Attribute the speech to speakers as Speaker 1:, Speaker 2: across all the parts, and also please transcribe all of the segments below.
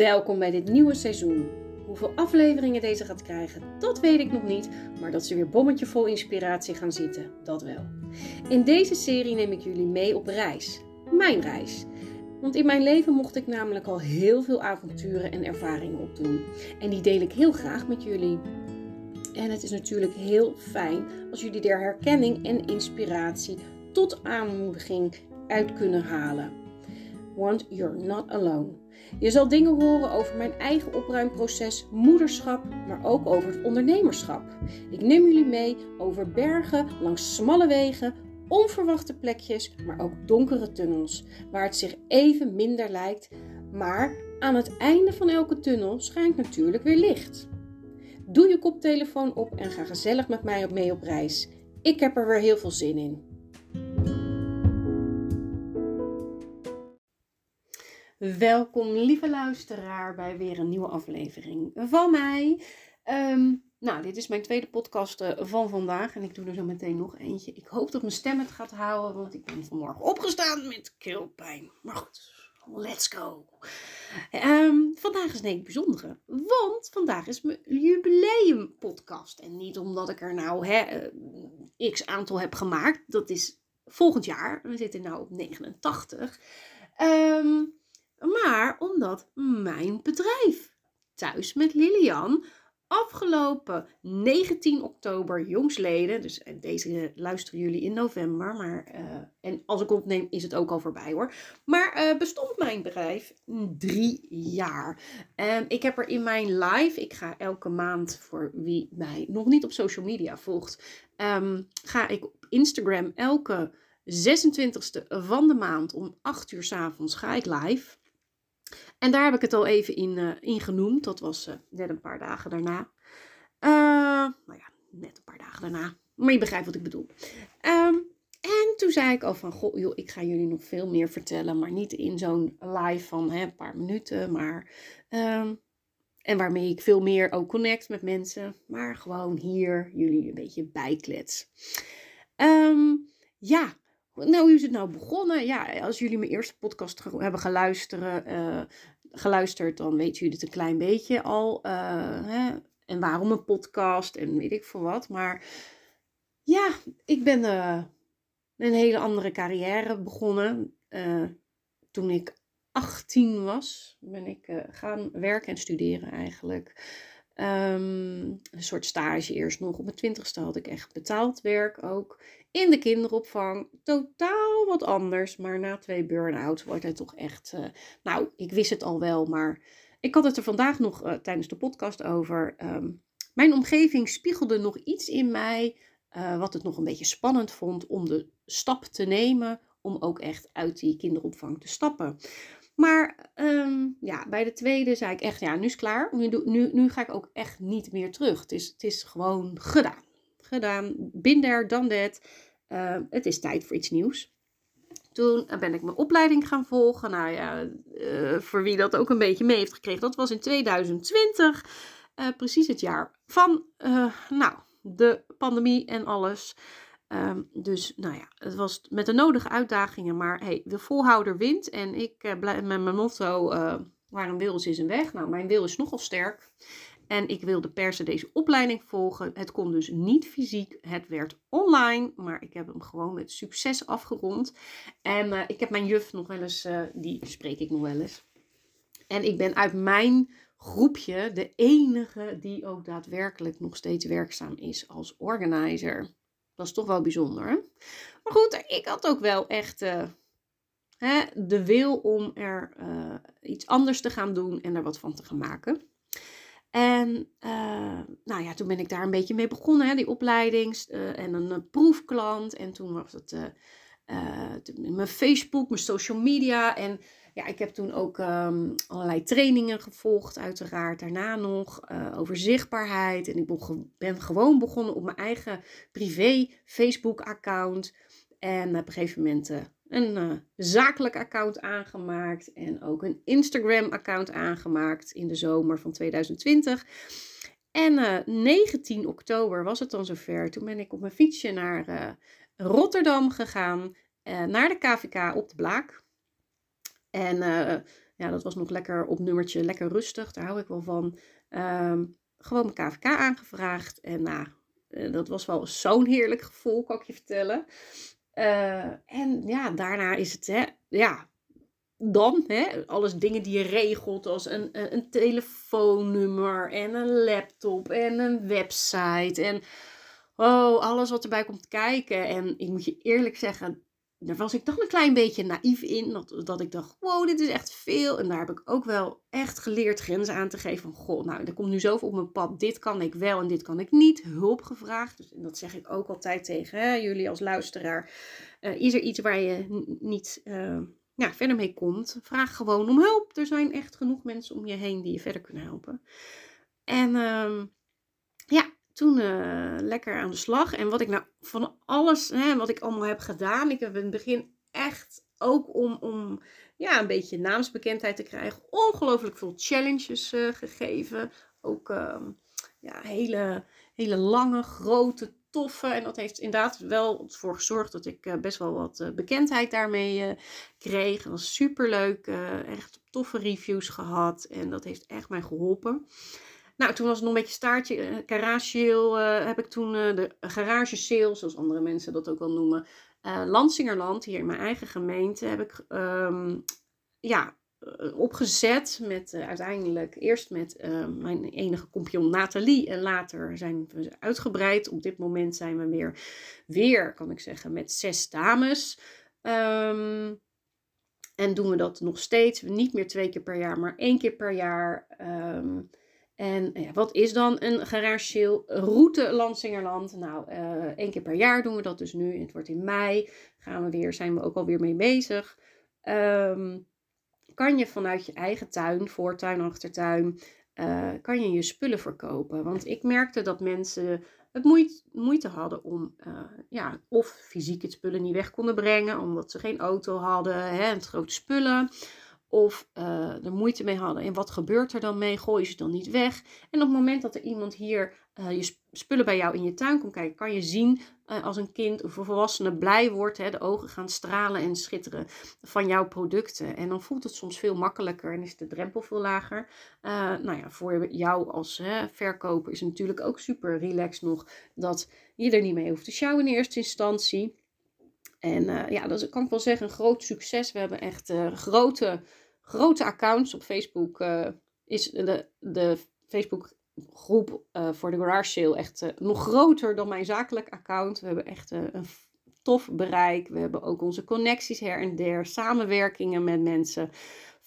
Speaker 1: Welkom bij dit nieuwe seizoen. Hoeveel afleveringen deze gaat krijgen, dat weet ik nog niet, maar dat ze weer bommetje vol inspiratie gaan zitten, dat wel. In deze serie neem ik jullie mee op reis. Mijn reis. Want in mijn leven mocht ik namelijk al heel veel avonturen en ervaringen opdoen. En die deel ik heel graag met jullie. En het is natuurlijk heel fijn als jullie er herkenning en inspiratie tot aanmoediging uit kunnen halen. Want you're not alone. Je zal dingen horen over mijn eigen opruimproces, moederschap, maar ook over het ondernemerschap. Ik neem jullie mee over bergen, langs smalle wegen, onverwachte plekjes, maar ook donkere tunnels, waar het zich even minder lijkt, maar aan het einde van elke tunnel schijnt natuurlijk weer licht. Doe je koptelefoon op en ga gezellig met mij mee op reis. Ik heb er weer heel veel zin in. Welkom, lieve luisteraar, bij weer een nieuwe aflevering van mij. Ehm, nou, dit is mijn tweede podcast eh, van vandaag en ik doe er zo meteen nog eentje. Ik hoop dat mijn stem het gaat houden, want ik ben vanmorgen opgestaan met keelpijn. Maar goed, let's go. Ehm, vandaag is een bijzondere, want vandaag is mijn jubileumpodcast. En niet omdat ik er nou eh, x aantal heb gemaakt, dat is volgend jaar. We zitten nu op 89. Um, maar omdat mijn bedrijf, Thuis met Lilian, afgelopen 19 oktober jongsleden, dus eh, deze luisteren jullie in november, maar uh, en als ik opneem is het ook al voorbij hoor. Maar uh, bestond mijn bedrijf drie jaar. En ik heb er in mijn live, ik ga elke maand voor wie mij nog niet op social media volgt, um, ga ik op Instagram elke 26e van de maand om 8 uur s avonds ga ik live. En daar heb ik het al even in, uh, genoemd. Dat was uh, net een paar dagen daarna. Uh, nou ja, net een paar dagen daarna. Maar je begrijpt wat ik bedoel. Um, en toen zei ik al van, goh, joh, ik ga jullie nog veel meer vertellen. Maar niet in zo'n live van hè, een paar minuten. Maar, um, en waarmee ik veel meer ook connect met mensen. Maar gewoon hier jullie een beetje bijklets. Um, ja, nou, hoe is het nou begonnen? Ja, als jullie mijn eerste podcast hebben geluisterd, uh, geluisterd dan weten jullie het een klein beetje al. Uh, hè? En waarom een podcast en weet ik veel wat. Maar ja, ik ben uh, een hele andere carrière begonnen. toen ik 18 was, ben ik gaan werken en studeren eigenlijk. Um, een soort stage eerst nog. Op mijn twintigste had ik echt betaald werk ook. In de kinderopvang. Totaal wat anders. Maar na twee burn-outs wordt het toch echt... Uh, nou, ik wist het al wel, maar... Ik had het er vandaag nog uh, tijdens de podcast over. Um, mijn omgeving spiegelde nog iets in mij... Uh, wat het nog een beetje spannend vond om de stap te nemen... om ook echt uit die kinderopvang te stappen. Maar um, ja, bij de tweede zei ik echt, ja, nu is het klaar. Nu, nu, nu ga ik ook echt niet meer terug. Het is, het is gewoon gedaan. Gedaan. Bin there, done that. Uh, het is tijd voor iets nieuws. Toen ben ik mijn opleiding gaan volgen. Nou ja, uh, voor wie dat ook een beetje mee heeft gekregen. Dat was in 2020. Uh, precies het jaar van, nou, de pandemie en alles. Um, dus nou ja, het was met de nodige uitdagingen, maar hey, de volhouder wint. En ik uh, blijf met mijn motto, uh, waar een wil is, is een weg. Nou, mijn wil is nogal sterk. En ik wilde per se deze opleiding volgen. Het kon dus niet fysiek, het werd online, maar ik heb hem gewoon met succes afgerond. En uh, ik heb mijn juf nog wel eens, die spreek ik nog wel eens. En ik ben uit mijn groepje de enige die ook daadwerkelijk nog steeds werkzaam is als organizer. Dat is toch wel bijzonder. Maar goed, ik had ook wel echt uh, hè, de wil om er uh, iets anders te gaan doen en er wat van te gaan maken. En uh, nou ja, toen ben ik daar een beetje mee begonnen, hè, die opleiding en een proefklant. En toen was het mijn Facebook, mijn social media en ja, ik heb toen ook um, allerlei trainingen gevolgd, uiteraard. Daarna nog uh, over zichtbaarheid. En ik ben gewoon begonnen op mijn eigen privé Facebook-account. En op een gegeven moment uh, een zakelijk account aangemaakt. En ook een Instagram-account aangemaakt in de zomer van 2020. En 19 oktober was het dan zover. Toen ben ik op mijn fietsje naar Rotterdam gegaan. naar de KVK op de Blaak. En uh, Ja, dat was nog lekker op nummertje, lekker rustig. Daar hou ik wel van. Ehm, gewoon mijn KVK aangevraagd. En nou, dat was wel zo'n heerlijk gevoel, kan ik je vertellen. en ja, daarna is het, hè, ja, dan, hè, alles dingen die je regelt, als een, een telefoonnummer en een laptop en een website en oh, alles wat erbij komt kijken. En ik moet je eerlijk zeggen, daar was ik toch een klein beetje naïef in. Dat, dat ik dacht, wow, dit is echt veel. En daar heb ik ook wel echt geleerd grenzen aan te geven. Van, goh, nou, er komt nu zoveel op mijn pad. Dit kan ik wel en dit kan ik niet. Hulp gevraagd. Dus, en dat zeg ik ook altijd tegen jullie als luisteraar. Uh, is er iets waar je niet... Ja, verder mee komt, vraag gewoon om hulp. Er zijn echt genoeg mensen om je heen die je verder kunnen helpen. En uh, ja, toen uh, lekker aan de slag. En wat ik nou van alles, hè, wat ik allemaal heb gedaan. Ik heb in het begin echt ook om, om ja, een beetje naamsbekendheid te krijgen. Ongelooflijk veel challenges uh, gegeven. Ook uh, ja, hele, hele lange, grote toffe. En dat heeft inderdaad wel ervoor gezorgd dat ik eh, best wel wat eh, bekendheid daarmee kreeg. Dat was super leuk. echt toffe reviews gehad. En dat heeft echt mij geholpen. Nou, toen was het nog een beetje staartje. Garage heb ik toen de garage sale, zoals andere mensen dat ook wel noemen. Landsingerland, hier in mijn eigen gemeente, heb ik um, ja, eh, opgezet met uh, uiteindelijk eerst met uh, mijn enige compagnon Nathalie en later zijn we uitgebreid. Op dit moment zijn we weer, weer kan ik zeggen, met zes dames. Um, en doen we dat nog steeds, niet meer twee keer per jaar, maar één keer per jaar. Um, en ja, wat is dan een garage route Landsingerland? Nou, uh, één keer per jaar doen we dat dus nu. Het wordt in mei. Gaan we weer, zijn we ook alweer mee bezig. Um, kan je vanuit je eigen tuin, voortuin, achtertuin, uh, kan je je spullen verkopen. Want ik merkte dat mensen het moeite, hadden om, uh, ja, of fysiek het spullen niet weg konden brengen, omdat ze geen auto hadden, hè, het grote spullen. Of uh, er moeite mee hadden. En wat gebeurt er dan mee? Gooi je ze dan niet weg? En op het moment dat er iemand hier uh, je spullen bij jou in je tuin komt kijken, kan je zien uh, als een kind of een volwassene blij wordt. Hè, de ogen gaan stralen en schitteren van jouw producten. En dan voelt het soms veel makkelijker en is de drempel veel lager. nou ja, voor jou als hè, verkoper is het natuurlijk ook super relaxed nog dat je er niet mee hoeft te sjouwen in eerste instantie. En ja, dat kan ik wel zeggen, een groot succes. We hebben echt grote grote accounts op Facebook uh, is de, de Facebook groep voor de garage sale echt nog groter dan mijn zakelijk account. We hebben echt een tof bereik. We hebben ook onze connecties her en der, samenwerkingen met mensen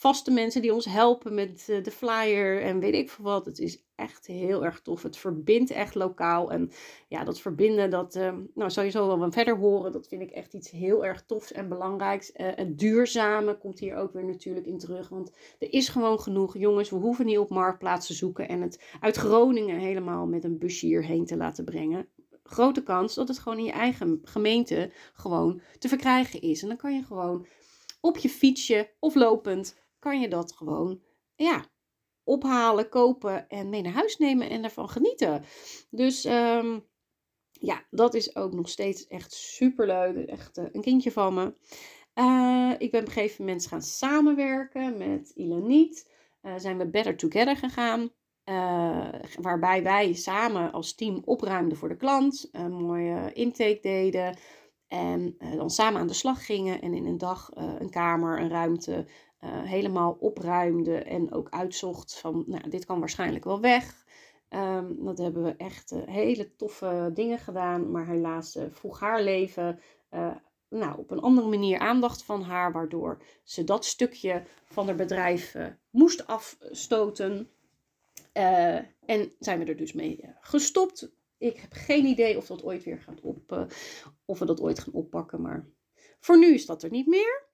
Speaker 1: vaste mensen die ons helpen met de flyer en weet ik veel wat. Het is echt heel erg tof. Het verbindt echt lokaal. En ja, dat verbinden, dat uh, nou, zal je zo wel wat verder horen. Dat vind ik echt iets heel erg tofs en belangrijks. Uh, het duurzame komt hier ook weer natuurlijk in terug. Want er is gewoon genoeg. Jongens, we hoeven niet op marktplaats te zoeken. En het uit Groningen helemaal met een busje hierheen te laten brengen. Grote kans dat het gewoon in je eigen gemeente gewoon te verkrijgen is. En dan kan je gewoon op je fietsje of lopend kan je dat gewoon ja, ophalen, kopen en mee naar huis nemen en ervan genieten. Dus um, ja, dat is ook nog steeds echt super leuk. Echt uh, een kindje van me. Uh, ik ben op een gegeven moment gaan samenwerken met Ilaniet. Uh, zijn we Better Together gegaan. waarbij wij samen als team opruimden voor de klant. Een mooie intake deden. En dan samen aan de slag gingen. En in een dag een kamer, een ruimte uh, helemaal opruimde en ook uitzocht van, nou, dit kan waarschijnlijk wel weg. Um, dat hebben we echt uh, hele toffe dingen gedaan, maar helaas uh, vroeg haar leven nou, op een andere manier aandacht van haar, waardoor ze dat stukje van haar bedrijf moest afstoten. en zijn we er dus mee gestopt. Ik heb geen idee of dat ooit weer gaat op, of we dat ooit gaan oppakken, maar voor nu is dat er niet meer.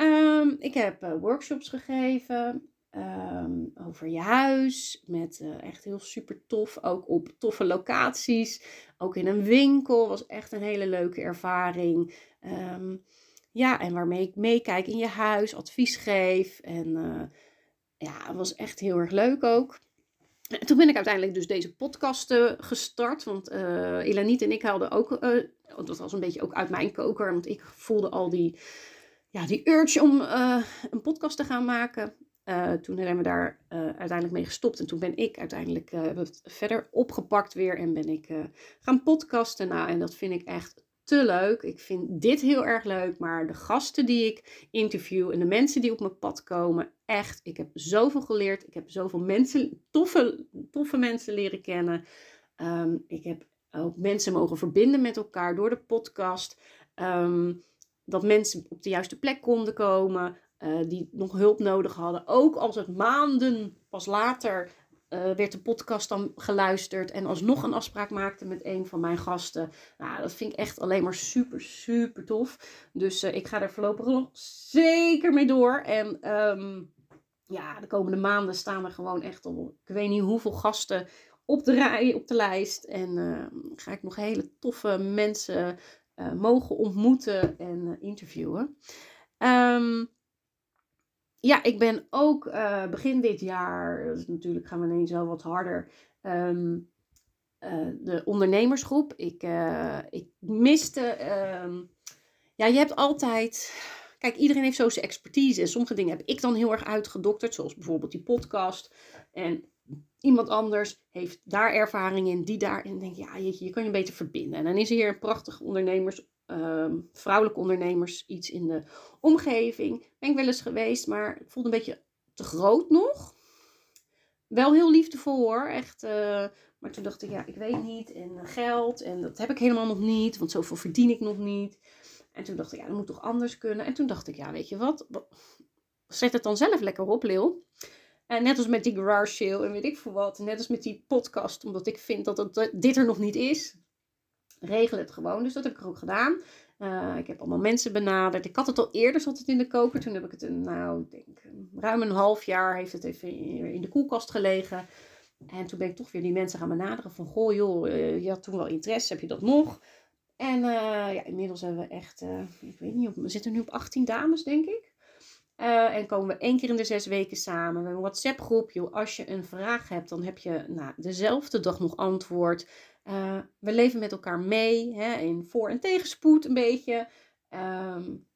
Speaker 1: Um, ik heb uh, workshops gegeven um, over je huis. Met uh, echt heel super tof. Ook op toffe locaties. Ook in een winkel. Was echt een hele leuke ervaring. Um, ja, en waarmee ik meekijk in je huis. Advies geef. En uh, ja, het was echt heel erg leuk ook. En toen ben ik uiteindelijk dus deze podcast gestart. Want uh, Elaniet en ik hadden ook... dat was een beetje ook uit mijn koker. Want ik voelde al die ja, die urge om uh, een podcast te gaan maken. Uh, toen zijn we daar uh, uiteindelijk mee gestopt. En toen ben ik uiteindelijk het verder opgepakt weer en ben ik gaan podcasten. Nou, en dat vind ik echt te leuk. Ik vind dit heel erg leuk. Maar de gasten die ik interview en de mensen die op mijn pad komen, echt. Ik heb zoveel geleerd. Ik heb zoveel mensen, toffe, toffe mensen leren kennen. Um, ik heb ook mensen mogen verbinden met elkaar door de podcast. Um, dat mensen op de juiste plek konden komen. Uh, die nog hulp nodig hadden. Ook als het maanden pas later uh, werd de podcast dan geluisterd. En alsnog een afspraak maakte met een van mijn gasten. Nou, dat vind ik echt alleen maar super, super tof. Dus uh, ik ga er voorlopig nog zeker mee door. En um, ja, de komende maanden staan er gewoon echt al, ik weet niet hoeveel gasten op de rij, op de lijst. En uh, ga ik nog hele toffe mensen uh, mogen ontmoeten en uh, interviewen. Um, ja, ik ben ook uh, begin dit jaar, dus natuurlijk gaan we ineens wel wat harder, um, de ondernemersgroep. Ik, ik miste, um, ja, je hebt altijd, kijk, iedereen heeft zo zijn expertise. En sommige dingen heb ik dan heel erg uitgedokterd, zoals bijvoorbeeld die podcast. En iemand anders heeft daar ervaring in, die daar. En denk ja, je, kan je beter verbinden. En dan is er hier een prachtig ondernemers, uh, vrouwelijke ondernemers iets in de omgeving. Ben ik wel eens geweest, maar ik voelde een beetje te groot nog. Wel heel liefdevol hoor, echt. Uh, maar toen dacht ik, ja, ik weet niet. En geld, en dat heb ik helemaal nog niet, want zoveel verdien ik nog niet. En toen dacht ik, ja, dat moet toch anders kunnen. En toen dacht ik, ja, weet je wat, zet het dan zelf lekker op, Lil. En net als met die garage sale en weet ik veel wat. Net als met die podcast, omdat ik vind dat het, dit er nog niet is. Regel het gewoon. Dus dat heb ik ook gedaan. Uh, ik heb allemaal mensen benaderd. Ik had het al eerder, zat het in de koker. Toen heb ik het, een, nou, denk ruim een half jaar heeft het even in de koelkast gelegen. En toen ben ik toch weer die mensen gaan benaderen van, goh joh, uh, je had toen wel interesse, heb je dat nog? En uh, ja, inmiddels hebben we echt, ik weet niet, we zitten nu op 18 dames, denk ik. Uh, en komen we één keer in de zes weken samen. We hebben een WhatsApp groep. als je een vraag hebt, dan heb je nou, dezelfde dag nog antwoord. Uh, we leven met elkaar mee. Hè, in voor- en tegenspoed een beetje. Um,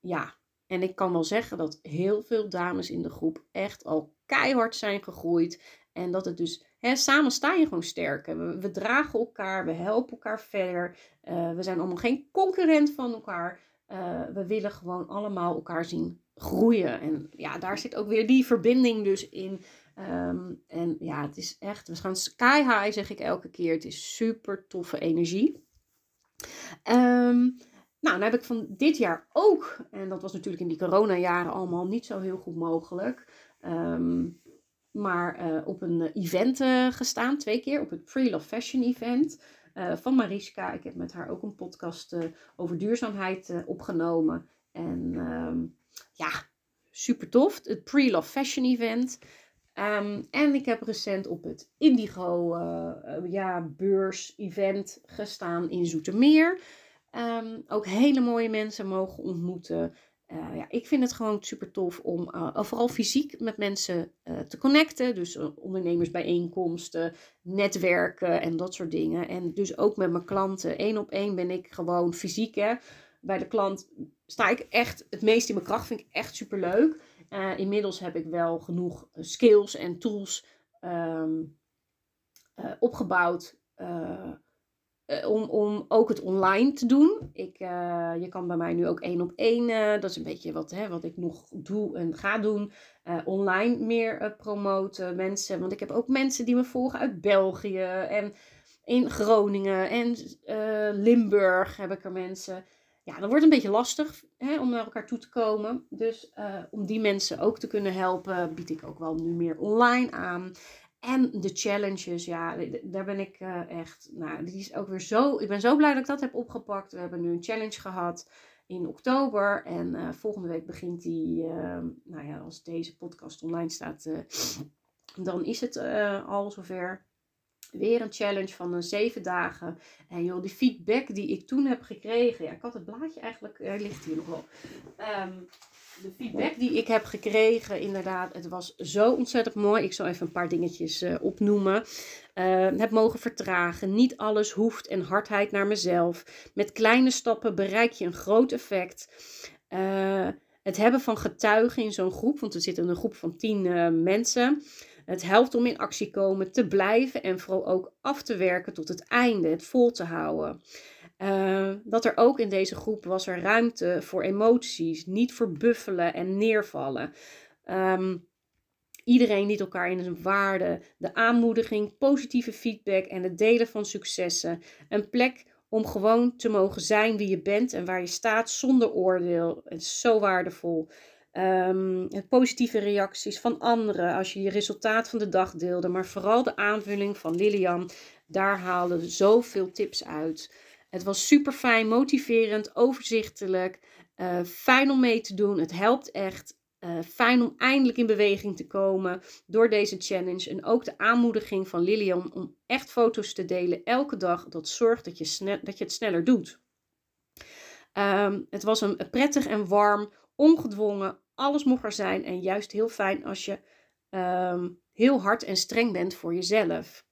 Speaker 1: ja, en ik kan wel zeggen dat heel veel dames in de groep echt al keihard zijn gegroeid. En dat het dus, hè, samen sta je gewoon sterker. We, dragen elkaar, we helpen elkaar verder. Uh, we zijn allemaal geen concurrent van elkaar. we willen gewoon allemaal elkaar zien groeien. En ja, daar zit ook weer die verbinding dus in. Um, en ja, het is echt, we gaan sky high, zeg ik elke keer. Het is super toffe energie. Um, nou, dan heb ik van dit jaar ook, en dat was natuurlijk in die coronajaren allemaal niet zo heel goed mogelijk. Um, maar uh, op een event uh, gestaan, twee keer, op het Free Love Fashion Event. Van Mariska. Ik heb met haar ook een podcast over duurzaamheid opgenomen. En ja, super tof. Het Pre-Love Fashion Event. Um, en ik heb recent op het Indigo uh, ja, beurs event gestaan in Zoetermeer. Um, ook hele mooie mensen mogen ontmoeten. Uh, ja, ik vind het gewoon super tof om vooral fysiek met mensen te connecten. Dus ondernemersbijeenkomsten, netwerken en dat soort dingen. En dus ook met mijn klanten. Eén op één ben ik gewoon fysiek. Hè bij de klant sta ik echt het meest in mijn kracht. Vind ik echt super leuk. Uh, inmiddels heb ik wel genoeg skills en tools um, uh, opgebouwd. Om, om ook het online te doen. Ik, je kan bij mij nu ook één op één. dat is een beetje wat, hè, wat ik nog doe en ga doen. online meer promoten. Mensen. Want ik heb ook mensen die me volgen uit België. En in Groningen en Limburg heb ik er mensen ja, dat wordt een beetje lastig hè, om naar elkaar toe te komen. Dus uh, om die mensen ook te kunnen helpen, bied ik ook wel nu meer online aan. En de challenges, ja, daar ben ik uh, echt, nou, die is ook weer zo, ik ben zo blij dat ik dat heb opgepakt. We hebben nu een challenge gehad in oktober en uh, volgende week begint die, nou ja, als deze podcast online staat, dan is het al zover. Weer een challenge van een zeven dagen. En joh, die feedback die ik toen heb gekregen. Ja, ik had het blaadje eigenlijk, hij ligt hier nog wel. Um, de feedback die ik heb gekregen, inderdaad, het was zo ontzettend mooi. Ik zal even een paar dingetjes uh, opnoemen. Uh, heb mogen vertragen. Niet alles hoeft en hardheid naar mezelf. Met kleine stappen bereik je een groot effect. Uh, Het hebben van getuigen in zo'n groep, want zitten in een groep van tien mensen. Het helpt om in actie komen, te blijven en vooral ook af te werken tot het einde, het vol te houden. Uh, dat er ook in deze groep was er ruimte voor emoties, niet verbuffelen en neervallen. Um, iedereen liet elkaar in zijn waarde, de aanmoediging, positieve feedback en het delen van successen. Een plek om gewoon te mogen zijn wie je bent en waar je staat zonder oordeel. Het is zo waardevol. Um, positieve reacties van anderen als je je resultaat van de dag deelde, maar vooral de aanvulling van Lilian, daar haalde zoveel tips uit. Het was super fijn, motiverend, overzichtelijk, uh, fijn om mee te doen. Het helpt echt. Uh, fijn om eindelijk in beweging te komen door deze challenge. En ook de aanmoediging van Lilian om echt foto's te delen elke dag. Dat zorgt dat je, dat je het sneller doet. Um, het was een, prettig en warm, ongedwongen. Alles mocht er zijn. En juist heel fijn als je um, heel hard en streng bent voor jezelf.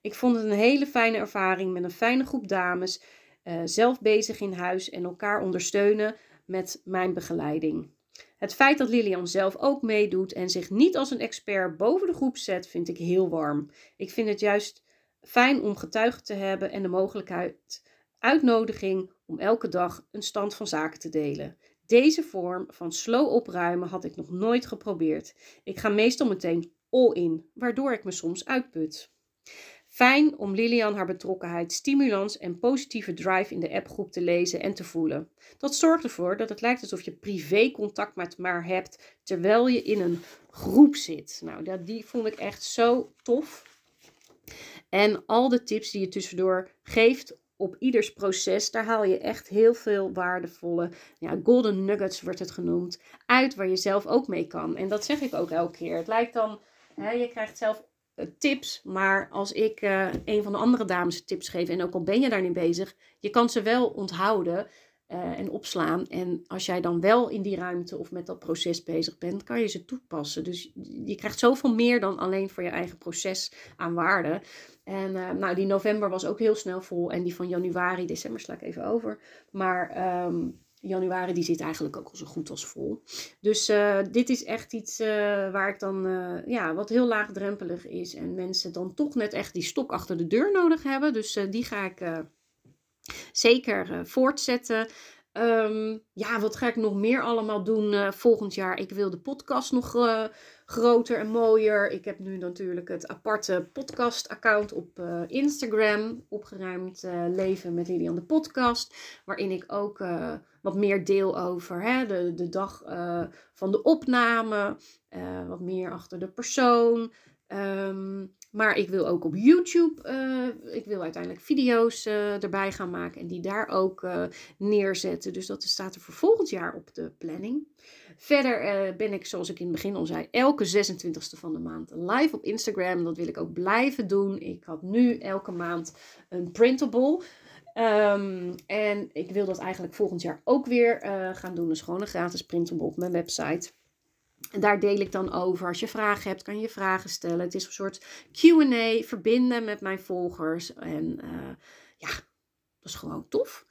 Speaker 1: Ik vond het een hele fijne ervaring met een fijne groep dames. Uh, zelf bezig in huis en elkaar ondersteunen met mijn begeleiding. Het feit dat Lilian zelf ook meedoet en zich niet als een expert boven de groep zet, vind ik heel warm. Ik vind het juist fijn om getuigen te hebben en de mogelijkheid, uitnodiging om elke dag een stand van zaken te delen. Deze vorm van slow opruimen had ik nog nooit geprobeerd. Ik ga meestal meteen all in, waardoor ik me soms uitput. Fijn om Lilian haar betrokkenheid, stimulans en positieve drive in de appgroep te lezen en te voelen. Dat zorgt ervoor dat het lijkt alsof je privé contact met haar hebt terwijl je in een groep zit. Nou, die vond ik echt zo tof. En al de tips die je tussendoor geeft op ieders proces, daar haal je echt heel veel waardevolle, ja, golden nuggets wordt het genoemd, uit waar je zelf ook mee kan. En dat zeg ik ook elke keer. Het lijkt dan, hè, je krijgt zelf eh, tips. Maar als ik uh, een van de andere dames tips geef, en ook al ben je daar bezig, je kan ze wel onthouden uh, en opslaan. En als jij dan wel in die ruimte of met dat proces bezig bent, kan je ze toepassen. Dus je krijgt zoveel meer dan alleen voor je eigen proces aan waarde. En nou, die november was ook heel snel vol. En die van januari, december sla ik even over. Maar um, januari die zit eigenlijk ook al zo goed als vol. Dus uh, dit is echt iets waar ik dan, ja, wat heel laagdrempelig is. En mensen dan toch net echt die stok achter de deur nodig hebben. Dus die ga ik zeker voortzetten. Um, ja, wat ga ik nog meer allemaal doen volgend jaar? Ik wil de podcast nog groter en mooier. Ik heb nu natuurlijk het aparte podcast-account op Instagram. Opgeruimd leven met Lilian de podcast. Waarin ik ook wat meer deel over hè, de, de dag van de opname. wat meer achter de persoon. Um, maar ik wil ook op YouTube, uh, ik wil uiteindelijk video's uh, erbij gaan maken en die daar ook uh, neerzetten. Dus dat staat er voor volgend jaar op de planning. Verder ben ik, zoals ik in het begin al zei, elke 26e van de maand live op Instagram. Dat wil ik ook blijven doen. Ik had nu elke maand een printable. Um, en ik wil dat eigenlijk volgend jaar ook weer gaan doen. Dus gewoon een gratis printable op mijn website. Daar deel ik dan over. Als je vragen hebt, kan je vragen stellen. Het is een soort QA, verbinden met mijn volgers. En uh, ja, dat is gewoon tof.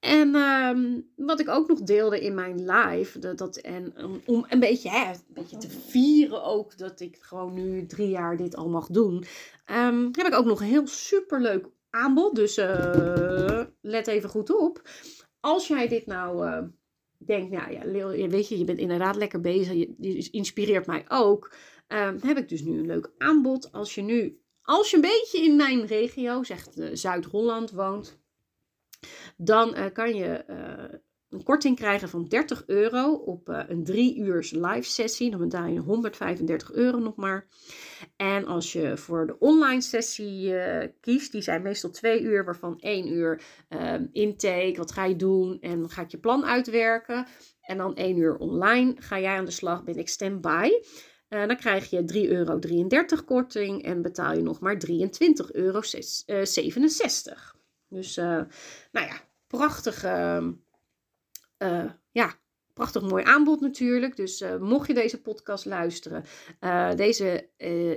Speaker 1: En um, wat ik ook nog deelde in mijn live, dat, en om een beetje, hè, een beetje te vieren ook dat ik gewoon nu drie jaar dit al mag doen, um, heb ik ook nog een heel superleuk aanbod. Dus uh, let even goed op. Als jij dit nou uh, denk, nou ja, weet je, je bent inderdaad lekker bezig. Je, inspireert mij ook. Um, heb ik dus nu een leuk aanbod. Als je nu, als je een beetje in mijn regio, zegt uh, Zuid-Holland, woont, dan uh, kan je uh, een korting krijgen van 30 euro op uh, een drie uur live sessie. Dan betaal je 135 euro nog maar. En als je voor de online sessie uh, kiest, die zijn meestal twee uur, waarvan één uur uh, intake, wat ga je doen en ga ik je plan uitwerken. En dan één uur online ga jij aan de slag, ben ik standby. Uh, dan krijg je 3,33 euro korting en betaal je nog maar 23,67 euro. Dus nou ja, prachtige ehm, uh, ja, prachtig mooi aanbod natuurlijk. Dus uh, mocht je deze podcast luisteren, uh, deze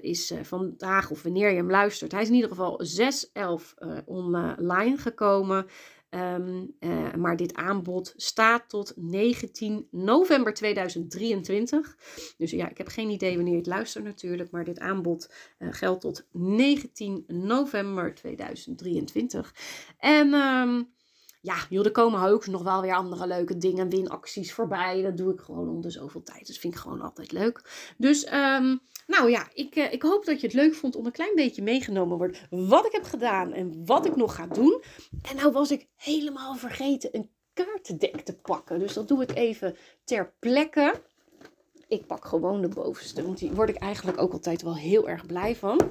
Speaker 1: is vandaag of wanneer je hem luistert. Hij is in ieder geval 6-11 online gekomen. Ehm, eh, maar dit aanbod staat tot 19 november 2023. Dus ja, ik heb geen idee wanneer je het luistert natuurlijk. Maar dit aanbod geldt tot 19 november 2023. En... Um, ja, joh, er komen ook nog wel weer andere leuke dingen, winacties voorbij. Dat doe ik gewoon om de zoveel tijd. Dus vind ik gewoon altijd leuk. Dus, um, nou ja, ik, uh, ik hoop dat je het leuk vond om een klein beetje meegenomen wordt wat ik heb gedaan en wat ik nog ga doen. En nou was ik helemaal vergeten een kaartendek te pakken. Dus dat doe ik even ter plekke. Ik pak gewoon de bovenste, want die word ik eigenlijk ook altijd wel heel erg blij van.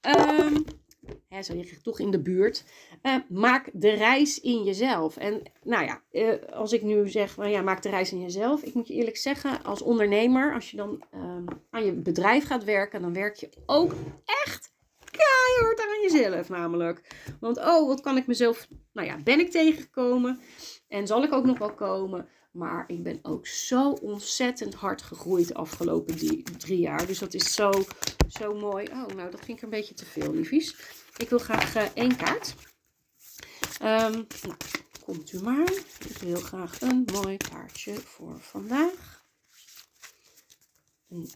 Speaker 1: Um, hè, zo je toch in de buurt. Uh, maak de reis in jezelf. En nou ja, uh, als ik nu zeg, nou ja, maak de reis in jezelf. Ik moet je eerlijk zeggen, als ondernemer, als je dan uh, aan je bedrijf gaat werken, dan werk je ook echt keihard aan jezelf namelijk. Want oh, wat kan ik mezelf, nou ja, ben ik tegengekomen? En zal ik ook nog wel komen? Maar ik ben ook zo ontzettend hard gegroeid de afgelopen die, drie jaar. Dus dat is zo, zo mooi. Oh, nou, dat vind ik een beetje te veel, liefies. Ik wil graag uh, één kaart. Um, nou, komt u maar. Ik wil graag een mooi kaartje voor vandaag. Een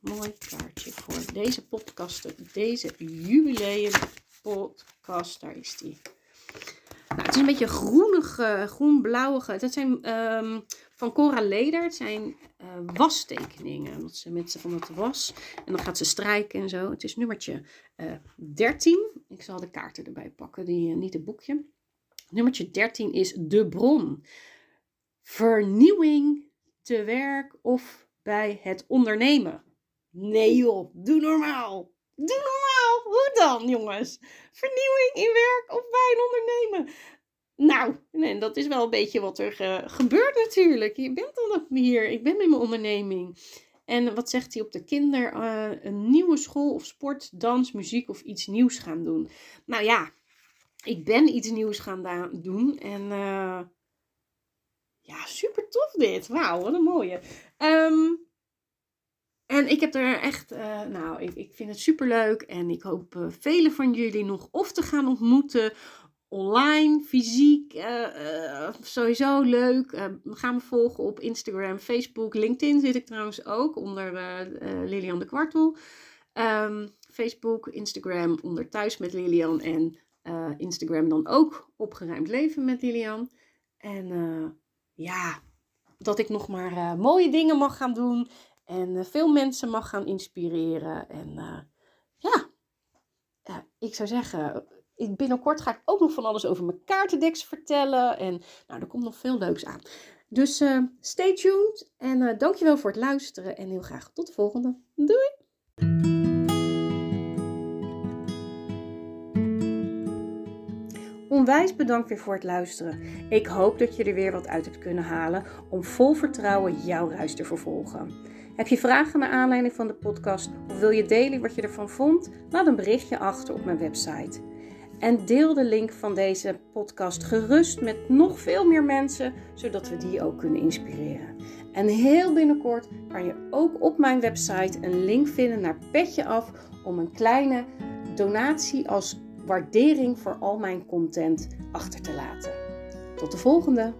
Speaker 1: mooi kaartje voor deze podcast. Deze jubileum podcast. Daar is die. Nou, het is een beetje groenig, uh, groen-blauwige. Dat zijn um, van Cora Leder. Het zijn uh, wastekeningen. Dat ze met ze van het was. En dan gaat ze strijken en zo. Het is nummertje uh, eh, 13. Ik zal de kaarten erbij pakken, die, niet het boekje. Nummertje 13 is de bron. Vernieuwing te werk of bij het ondernemen. Nee joh, doe normaal. Doe normaal. Hoe dan, jongens? Vernieuwing in werk of bij een ondernemen. Nou, nee, dat is wel een beetje wat er uh, gebeurt natuurlijk. Je bent dan ook hier. Ik ben met mijn onderneming. En wat zegt hij op de kinder? Uh, een nieuwe school of sport, dans, muziek of iets nieuws gaan doen. Nou ja, ik ben iets nieuws gaan doen. En uh, ja, super tof dit. Wauw, wat een mooie. Um, en ik heb er echt, uh, nou, ik, ik vind het super leuk. En ik hoop uh, velen van jullie nog of te gaan ontmoeten. Online, fysiek, uh, sowieso leuk. ga me volgen op Instagram, Facebook, LinkedIn zit ik trouwens ook onder Lilian de Kwartel. Um, Facebook, Instagram onder Thuis met Lilian en Instagram dan ook Opgeruimd Leven met Lilian. En ja, dat ik nog maar mooie dingen mag gaan doen. En eh, veel mensen mag gaan inspireren. En uh, ja, uh, ik zou zeggen, binnenkort ga ik ook nog van alles over mijn kaartendeks vertellen. En nou, er komt nog veel leuks aan. Dus stay tuned en dankjewel voor het luisteren. En heel graag tot de volgende. Doei! Onwijs bedankt weer voor het luisteren. Ik hoop dat je er weer wat uit hebt kunnen halen om vol vertrouwen jouw reis te vervolgen. Heb je vragen naar aanleiding van de podcast of wil je delen wat je ervan vond? Laat een berichtje achter op mijn website. En deel de link van deze podcast gerust met nog veel meer mensen, zodat we die ook kunnen inspireren. En heel binnenkort kan je ook op mijn website een link vinden naar Petje Af om een kleine donatie als waardering voor al mijn content achter te laten. Tot de volgende!